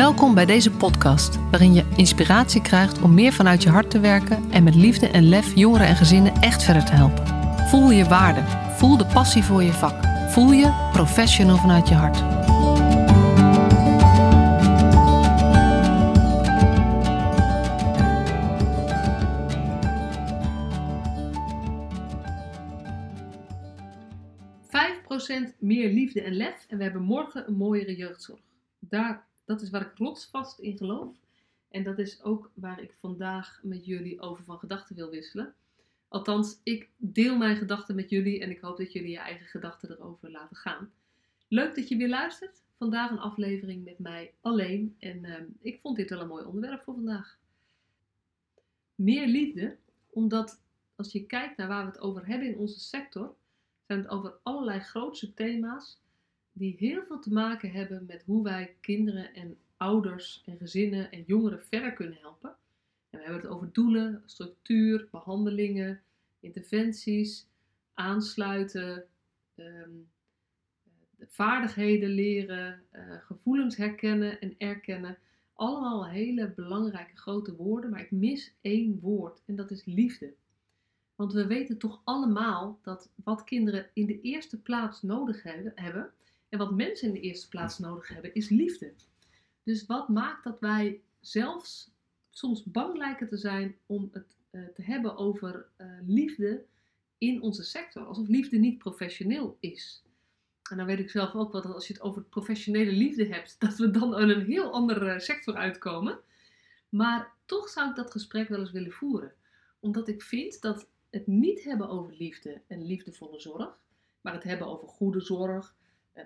Welkom bij deze podcast, waarin je inspiratie krijgt om meer vanuit je hart te werken en met liefde en lef jongeren en gezinnen echt verder te helpen. Voel je waarde, voel de passie voor je vak, voel je professional vanuit je hart. meer liefde en lef en we hebben morgen een mooiere jeugdzorg. Daar dat is waar ik rotsvast in geloof. En dat is ook waar ik vandaag met jullie over van gedachten wil wisselen. Althans, ik deel mijn gedachten met jullie en ik hoop dat jullie je eigen gedachten erover laten gaan. Leuk dat je weer luistert. Vandaag een aflevering met mij alleen. En ehm, ik vond dit wel een mooi onderwerp voor vandaag. Meer liefde, omdat als je kijkt naar waar we het over hebben in onze sector, zijn het over allerlei grootse thema's die heel veel te maken hebben met hoe wij kinderen en ouders en gezinnen en jongeren verder kunnen helpen. En we hebben het over doelen, structuur, behandelingen, interventies, aansluiten, ehm, vaardigheden leren, uh, gevoelens herkennen en erkennen. Allemaal hele belangrijke grote woorden, maar ik mis één woord en dat is liefde. Want we weten toch allemaal dat wat kinderen in de eerste plaats nodig hebben, en wat mensen in de eerste plaats nodig hebben, is liefde. Dus wat maakt dat wij zelfs soms bang lijken te zijn om het uh, te hebben over uh, liefde in onze sector? Alsof liefde niet professioneel is. En dan weet ik zelf ook wel dat als je het over professionele liefde hebt, dat we dan in een heel andere sector uitkomen. Maar toch zou ik dat gesprek wel eens willen voeren. Omdat ik vind dat het niet hebben over liefde en liefdevolle zorg, maar het hebben over goede zorg, eh,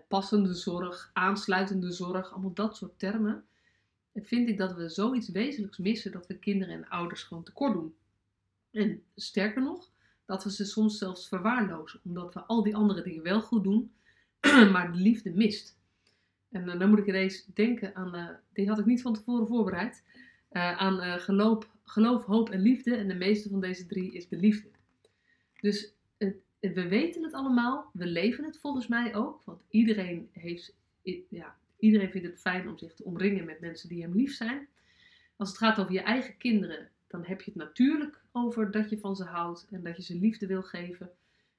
passende zorg, aansluitende zorg, allemaal dat soort termen, vind ik dat we zoiets wezenlijks missen dat we kinderen en ouders gewoon tekort doen. En sterker nog, dat we ze soms zelfs verwaarlozen, omdat we al die andere dingen wel goed doen, maar de liefde mist. En uh, dan moet ik ineens denken aan, uh, die had ik niet van tevoren voorbereid, uh, aan geloof, geloof, hoop en liefde. En de meeste van deze drie is de liefde. Dus we weten het allemaal, we leven het volgens mij ook, want iedereen, heeft, ja, iedereen vindt het fijn om zich te omringen met mensen die hem lief zijn. Als het gaat over je eigen kinderen, dan heb je het natuurlijk over dat je van ze houdt en dat je ze liefde wil geven.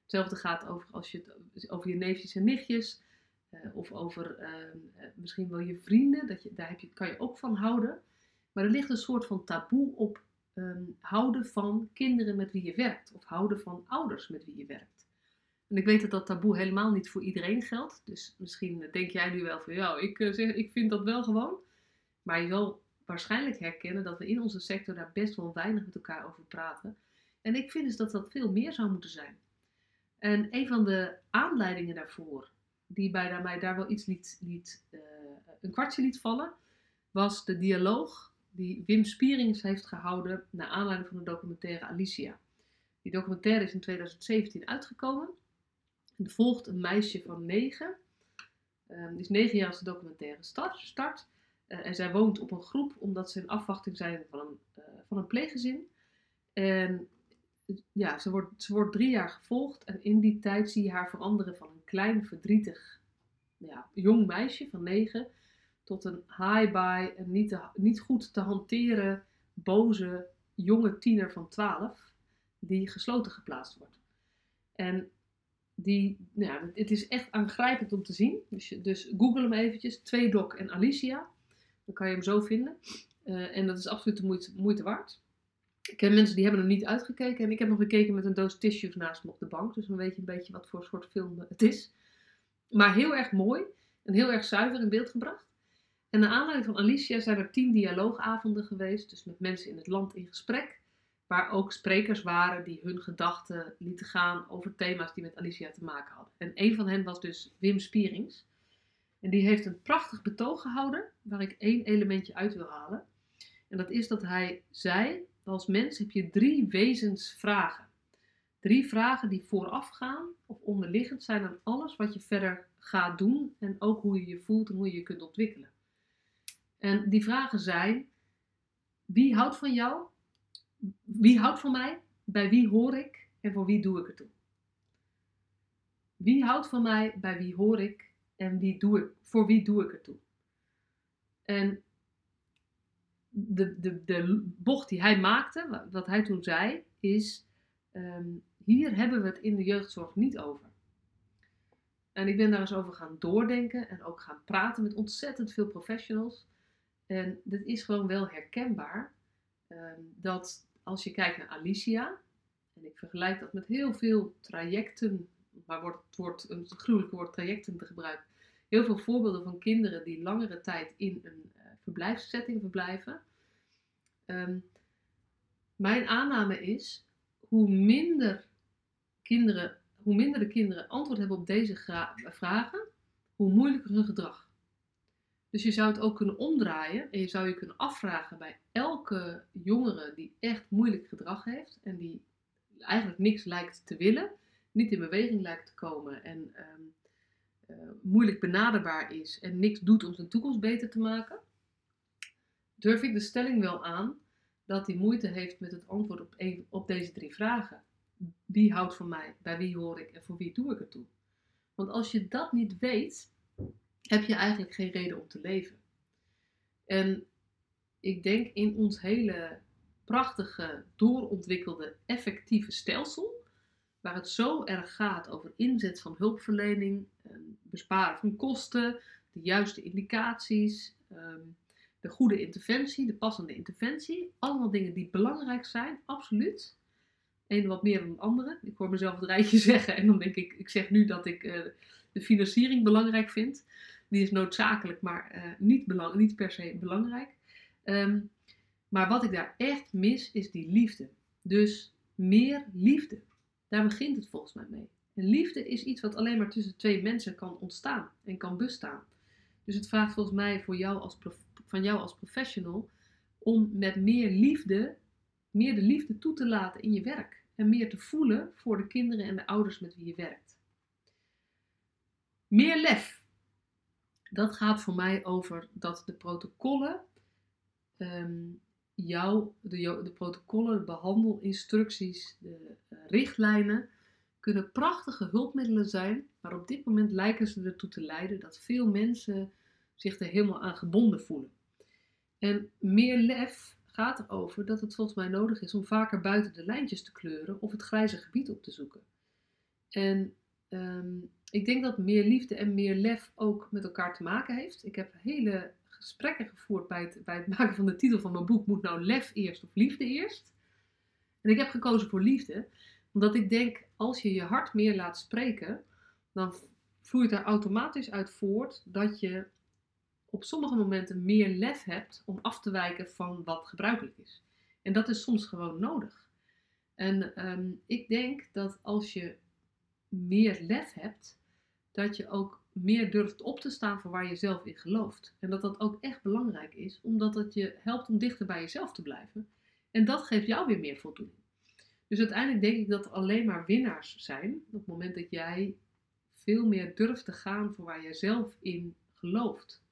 Hetzelfde gaat over als je het over je neefjes en nichtjes, uh, of over uh, misschien wel je vrienden, dat je, daar heb je, kan je ook van houden. Maar er ligt een soort van taboe op um, houden van kinderen met wie je werkt, of houden van ouders met wie je werkt. En ik weet dat dat taboe helemaal niet voor iedereen geldt. Dus misschien denk jij nu wel van, ja, ik, eh, zeg, ik vind dat wel gewoon. Maar je zal waarschijnlijk herkennen dat we in onze sector daar best wel weinig met elkaar over praten. En ik vind dus dat dat veel meer zou moeten zijn. En een van de aanleidingen daarvoor, die bij mij daar wel iets liet, liet uh, een kwartje liet vallen, was de dialoog die Wim Spierings heeft gehouden naar aanleiding van de documentaire Alicia. Die documentaire is in 2017 uitgekomen. Er volgt een meisje van negen. Um, die is negen jaar als de documentaire start. start. Uh, en zij woont op een groep omdat ze in afwachting zijn van een, uh, van een pleeggezin. En ja, ze wordt, ze wordt drie jaar gevolgd. En in die tijd zie je haar veranderen van een klein, verdrietig, ja, jong meisje van negen. Tot een high-by, een niet, niet goed te hanteren, boze, jonge tiener van twaalf. Die gesloten geplaatst wordt. En die, nou, het is echt aangrijpend om te zien. Dus, dus google hem eventjes, Tweedok en Alicia. Dan kan je hem zo vinden. Uh, en dat is absoluut de moeite, moeite waard. Ik ken mensen die hebben hem niet uitgekeken. En ik heb nog gekeken met een doos tissues naast me op de bank. Dus dan weet je een beetje wat voor soort film het is. Maar heel erg mooi. En heel erg zuiver in beeld gebracht. En naar aanleiding van Alicia zijn er tien dialoogavonden geweest. Dus met mensen in het land in gesprek waar ook sprekers waren die hun gedachten lieten gaan over thema's die met Alicia te maken hadden. En een van hen was dus Wim Spierings. En die heeft een prachtig betoog gehouden, waar ik één elementje uit wil halen. En dat is dat hij zei, als mens heb je drie wezensvragen. Drie vragen die voorafgaan of onderliggend zijn aan alles wat je verder gaat doen en ook hoe je je voelt en hoe je je kunt ontwikkelen. En die vragen zijn, wie houdt van jou wie houdt van mij? Bij wie hoor ik? En voor wie doe ik het toe? Wie houdt van mij? Bij wie hoor ik? En wie doe ik, voor wie doe ik het toe? En de, de, de bocht die hij maakte, wat hij toen zei, is: ehm, hier hebben we het in de jeugdzorg niet over. En ik ben daar eens over gaan doordenken en ook gaan praten met ontzettend veel professionals. En dit is gewoon wel herkenbaar ehm, dat als je kijkt naar Alicia, en ik vergelijk dat met heel veel trajecten, maar wordt het een gruwelijke woord trajecten te gebruiken, heel veel voorbeelden van kinderen die langere tijd in een uh, verblijfssetting verblijven. Um, mijn aanname is, hoe minder, kinderen, hoe minder de kinderen antwoord hebben op deze vragen, hoe moeilijker hun gedrag. Dus je zou het ook kunnen omdraaien en je zou je kunnen afvragen bij elke jongere die echt moeilijk gedrag heeft en die eigenlijk niks lijkt te willen, niet in beweging lijkt te komen en ehm, eh, moeilijk benaderbaar is en niks doet om zijn toekomst beter te maken, durf ik de stelling wel aan dat hij moeite heeft met het antwoord op, op deze drie vragen. Wie houdt van mij? Bij wie hoor ik en voor wie doe ik het toe? Want als je dat niet weet, heb je eigenlijk geen reden om te leven. En ik denk in ons hele prachtige, doorontwikkelde, effectieve stelsel, waar het zo erg gaat over inzet van hulpverlening, besparen van kosten, de juiste indicaties, ehm, de goede interventie, de passende interventie. Allemaal dingen die belangrijk zijn, absoluut. Eén wat meer dan het andere. Ik hoor mezelf het rijtje zeggen en dan denk ik, ik zeg nu dat ik uh, de financiering belangrijk vind. Die is noodzakelijk, maar uh, niet, belang, niet per se belangrijk. Um, maar wat ik daar echt mis, is die liefde. Dus meer liefde. Daar begint het volgens mij mee. En liefde is iets wat alleen maar tussen twee mensen kan ontstaan en kan bestaan. Dus het vraagt volgens mij voor jou als van jou als professional om met meer liefde, meer de liefde toe te laten in je werk. En meer te voelen voor de kinderen en de ouders met wie je werkt. Meer lef. Dat gaat voor mij over dat de protocollen um, jou, de, de, protocollen, de behandelinstructies, de uh, richtlijnen, kunnen prachtige hulpmiddelen zijn, maar op dit moment lijken ze ertoe te leiden dat veel mensen zich er helemaal aan gebonden voelen. En meer lef gaat erover dat het volgens mij nodig is om vaker buiten de lijntjes te kleuren of het grijze gebied op te zoeken. En um, ik denk dat meer liefde en meer lef ook met elkaar te maken heeft. Ik heb hele gesprekken gevoerd bij het, bij het maken van de titel van mijn boek. Moet nou lef eerst of liefde eerst? En ik heb gekozen voor liefde, omdat ik denk, als je je hart meer laat spreken, dan vloeit er automatisch uit voort dat je op sommige momenten meer lef hebt om af te wijken van wat gebruikelijk is. En dat is soms gewoon nodig. En ehm, ik denk dat als je meer lef hebt, dat je ook meer durft op te staan voor waar je zelf in gelooft. En dat dat ook echt belangrijk is, omdat het je helpt om dichter bij jezelf te blijven. En dat geeft jou weer meer voldoening. Dus uiteindelijk denk ik dat er alleen maar winnaars zijn op het moment dat jij veel meer durft te gaan voor waar jij zelf in gelooft.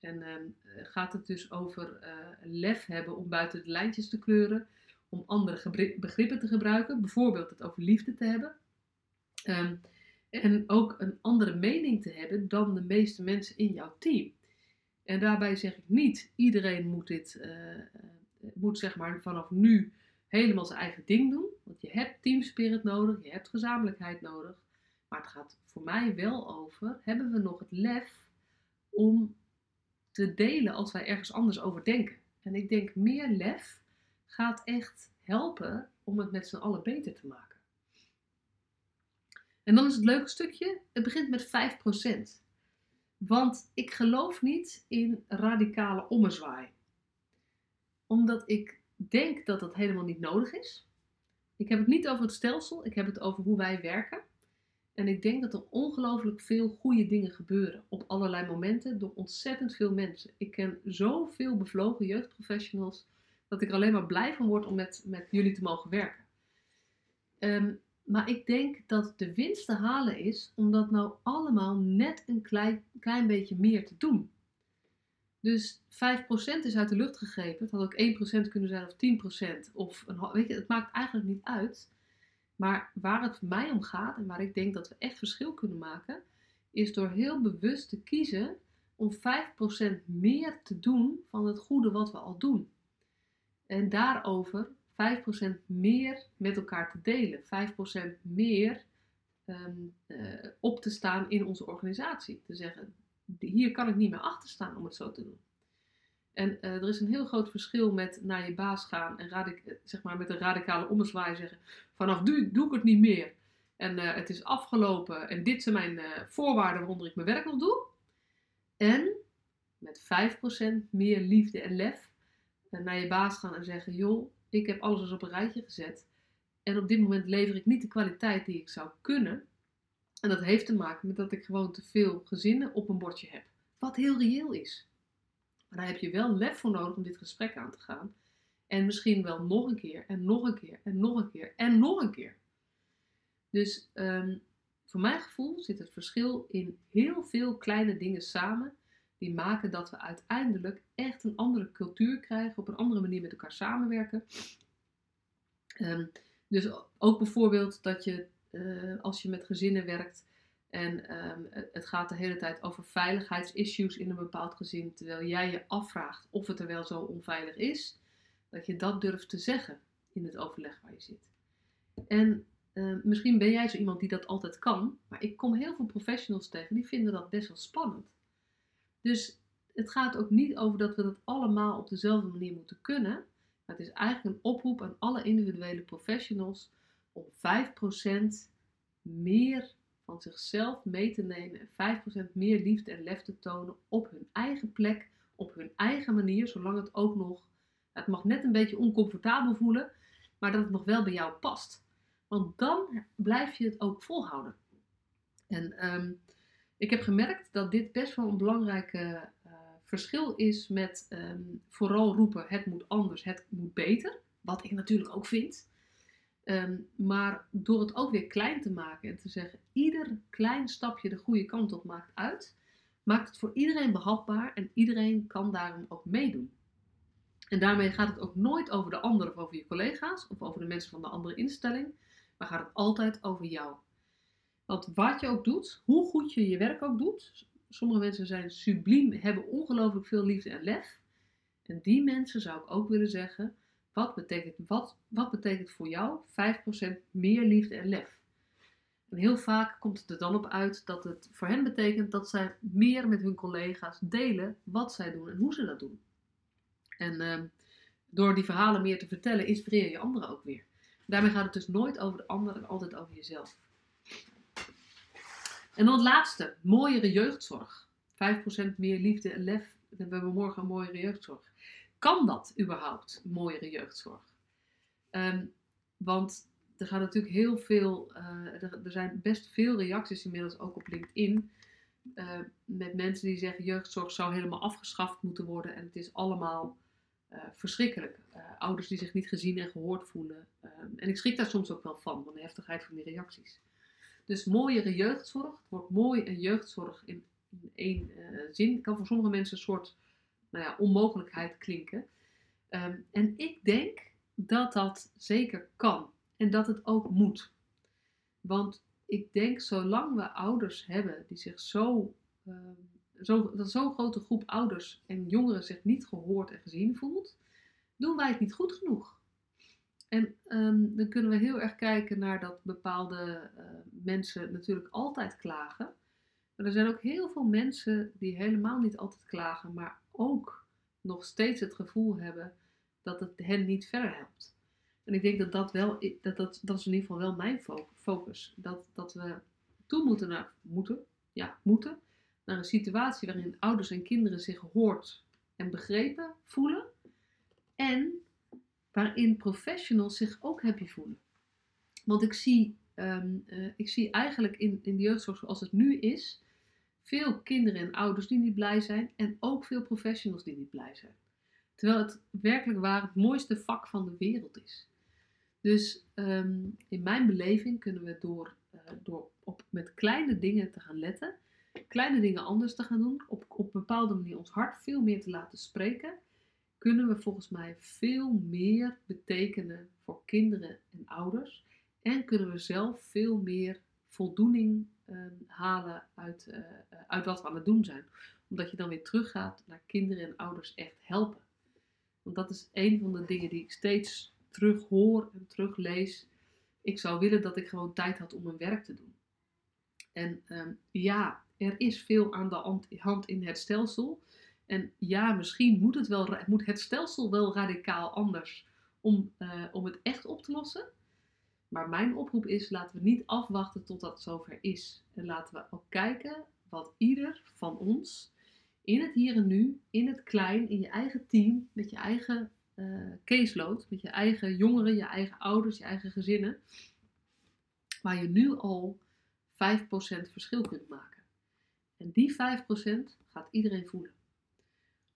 En ehm, gaat het dus over uh, lef hebben om buiten de lijntjes te kleuren, om andere begrippen te gebruiken, bijvoorbeeld het over liefde te hebben. Ehm, en ook een andere mening te hebben dan de meeste mensen in jouw team. En daarbij zeg ik niet, iedereen moet dit, uh, moet zeg maar vanaf nu helemaal zijn eigen ding doen. Want je hebt teamspirit nodig, je hebt gezamenlijkheid nodig. Maar het gaat voor mij wel over, hebben we nog het lef om te delen als wij ergens anders over denken. En ik denk meer lef gaat echt helpen om het met z'n allen beter te maken. En dan is het leuke stukje, het begint met 5%. Want ik geloof niet in radicale ommezwaai. Omdat ik denk dat dat helemaal niet nodig is. Ik heb het niet over het stelsel, ik heb het over hoe wij werken. En ik denk dat er ongelooflijk veel goede dingen gebeuren op allerlei momenten door ontzettend veel mensen. Ik ken zoveel bevlogen jeugdprofessionals dat ik er alleen maar blij van word om met, met jullie te mogen werken. Um, maar ik denk dat de winst te halen is om dat nou allemaal net een klein, klein beetje meer te doen. Dus 5% is uit de lucht gegrepen. Het had ook 1% kunnen zijn of 10%. Of een, weet je, het maakt eigenlijk niet uit. Maar waar het mij om gaat en waar ik denk dat we echt verschil kunnen maken, is door heel bewust te kiezen om 5% meer te doen van het goede wat we al doen. En daarover 5% meer met elkaar te delen. 5% meer ehm, eh, op te staan in onze organisatie. Te zeggen, hier kan ik niet meer achter staan om het zo te doen. En eh, er is een heel groot verschil met naar je baas gaan en eh, zeg maar met een radicale ommezwaai zeggen: vanaf nu doe ik het niet meer. En het is afgelopen en dit zijn mijn voorwaarden waaronder ik mijn werk nog doe. En met 5% meer liefde en lef naar je baas gaan en zeggen: joh, ik heb alles eens op een rijtje gezet. En op dit moment lever ik niet de kwaliteit die ik zou kunnen. En dat heeft te maken met dat ik gewoon te veel gezinnen op een bordje heb. Wat heel reëel is. Maar daar heb je wel lef voor nodig om dit gesprek aan te gaan. En misschien wel nog een keer, en nog een keer, en nog een keer, en nog een keer. Dus um, voor mijn gevoel zit het verschil in heel veel kleine dingen samen die maken dat we uiteindelijk echt een andere cultuur krijgen, op een andere manier met elkaar samenwerken. Ehm, dus ook bijvoorbeeld dat je, uh, als je met gezinnen werkt en ehm, het gaat de hele tijd over veiligheidsissues in een bepaald gezin, terwijl jij je afvraagt of het er wel zo onveilig is, dat je dat durft te zeggen in het overleg waar je zit. En ehm, misschien ben jij zo iemand die dat altijd kan, maar ik kom heel veel professionals tegen die vinden dat best wel spannend. Dus het gaat ook niet over dat we dat allemaal op dezelfde manier moeten kunnen. Maar het is eigenlijk een oproep aan alle individuele professionals om 5% meer van zichzelf mee te nemen en 5% meer liefde en lef te tonen op hun eigen plek, op hun eigen manier, zolang het ook nog, het mag net een beetje oncomfortabel voelen, maar dat het nog wel bij jou past. Want dan blijf je het ook volhouden. En um, ik heb gemerkt dat dit best wel een belangrijk uh, verschil is met um, vooral roepen het moet anders, het moet beter. Wat ik natuurlijk ook vind. Um, maar door het ook weer klein te maken en te zeggen ieder klein stapje de goede kant op maakt uit, maakt het voor iedereen behapbaar en iedereen kan daarom ook meedoen. En daarmee gaat het ook nooit over de ander of over je collega's of over de mensen van de andere instelling, maar gaat het altijd over jou. Want wat je ook doet, hoe goed je je werk ook doet, sommige mensen zijn subliem, hebben ongelooflijk veel liefde en lef. En die mensen zou ik ook willen zeggen, wat betekent, wat, wat betekent voor jou 5% meer liefde en lef? En heel vaak komt het er dan op uit dat het voor hen betekent dat zij meer met hun collega's delen wat zij doen en hoe ze dat doen. En uh, door die verhalen meer te vertellen, inspireer je anderen ook weer. Daarmee gaat het dus nooit over de ander en altijd over jezelf. En dan het laatste, mooiere jeugdzorg. 5% meer liefde en lef. We hebben morgen een mooiere jeugdzorg. Kan dat überhaupt, mooiere jeugdzorg? Ehm, want er gaat natuurlijk heel veel, uh, er, zijn best veel reacties inmiddels ook op LinkedIn. Uh, met mensen die zeggen jeugdzorg zou helemaal afgeschaft moeten worden en het is allemaal uh, verschrikkelijk. ouders die zich niet gezien en gehoord voelen. Ehm, en ik schrik daar soms ook wel van, van de heftigheid van die reacties. Dus mooiere jeugdzorg. Het wordt mooi en jeugdzorg in, in één uh, zin. kan voor sommige mensen een soort nou ja, onmogelijkheid klinken. Ehm, en ik denk dat dat zeker kan. En dat het ook moet. Want ik denk, zolang we ouders hebben die zich zo, uh, zo dat zo'n grote groep ouders en jongeren zich niet gehoord en gezien voelt, doen wij het niet goed genoeg. En ehm, dan kunnen we heel erg kijken naar dat bepaalde uh, mensen natuurlijk altijd klagen. Maar er zijn ook heel veel mensen die helemaal niet altijd klagen, maar ook nog steeds het gevoel hebben dat het hen niet verder helpt. En ik denk dat dat wel, dat, dat, dat is in ieder geval wel mijn focus. Dat, dat we toe moeten naar, moeten, ja, moeten, naar een situatie waarin ouders en kinderen zich gehoord en begrepen voelen. En waarin professionals zich ook happy voelen. Want ik zie, ehm, eh, ik zie eigenlijk in, in de jeugdzorg zoals het nu is, veel kinderen en ouders die niet blij zijn en ook veel professionals die niet blij zijn. Terwijl het werkelijk waar het mooiste vak van de wereld is. Dus ehm, in mijn beleving kunnen we door, uh, door op, met kleine dingen te gaan letten, kleine dingen anders te gaan doen, op, op een bepaalde manier ons hart veel meer te laten spreken kunnen we volgens mij veel meer betekenen voor kinderen en ouders. En kunnen we zelf veel meer voldoening ehm, halen uit, uh, uit wat we aan het doen zijn. Omdat je dan weer teruggaat naar kinderen en ouders echt helpen. Want dat is een van de dingen die ik steeds terug hoor en teruglees. Ik zou willen dat ik gewoon tijd had om mijn werk te doen. En ehm, ja, er is veel aan de hand in het stelsel. En ja, misschien moet het, wel, moet het stelsel wel radicaal anders om, uh, om het echt op te lossen. Maar mijn oproep is, laten we niet afwachten tot dat zover is. En laten we ook kijken wat ieder van ons in het hier en nu, in het klein, in je eigen team, met je eigen uh, caseload, met je eigen jongeren, je eigen ouders, je eigen gezinnen, waar je nu al 5% verschil kunt maken. En die 5% gaat iedereen voelen.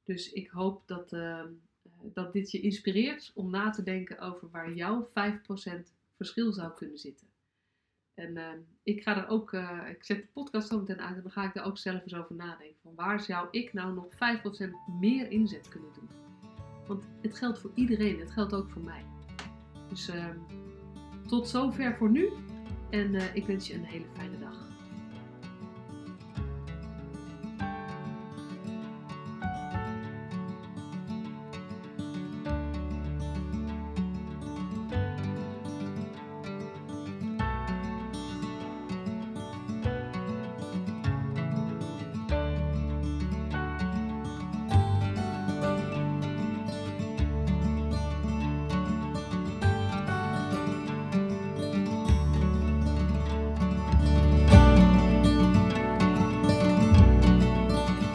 Dus ik hoop dat, uh, dat dit je inspireert om na te denken over waar jouw 5% verschil zou kunnen zitten. En uh, ik ga er ook, uh, ik zet de podcast zo meteen uit en dan ga ik er ook zelf eens over nadenken. Van waar zou ik nou nog 5% meer inzet kunnen doen? Want het geldt voor iedereen, het geldt ook voor mij. Dus uh, tot zover voor nu en eh, ik wens je een hele fijne dag.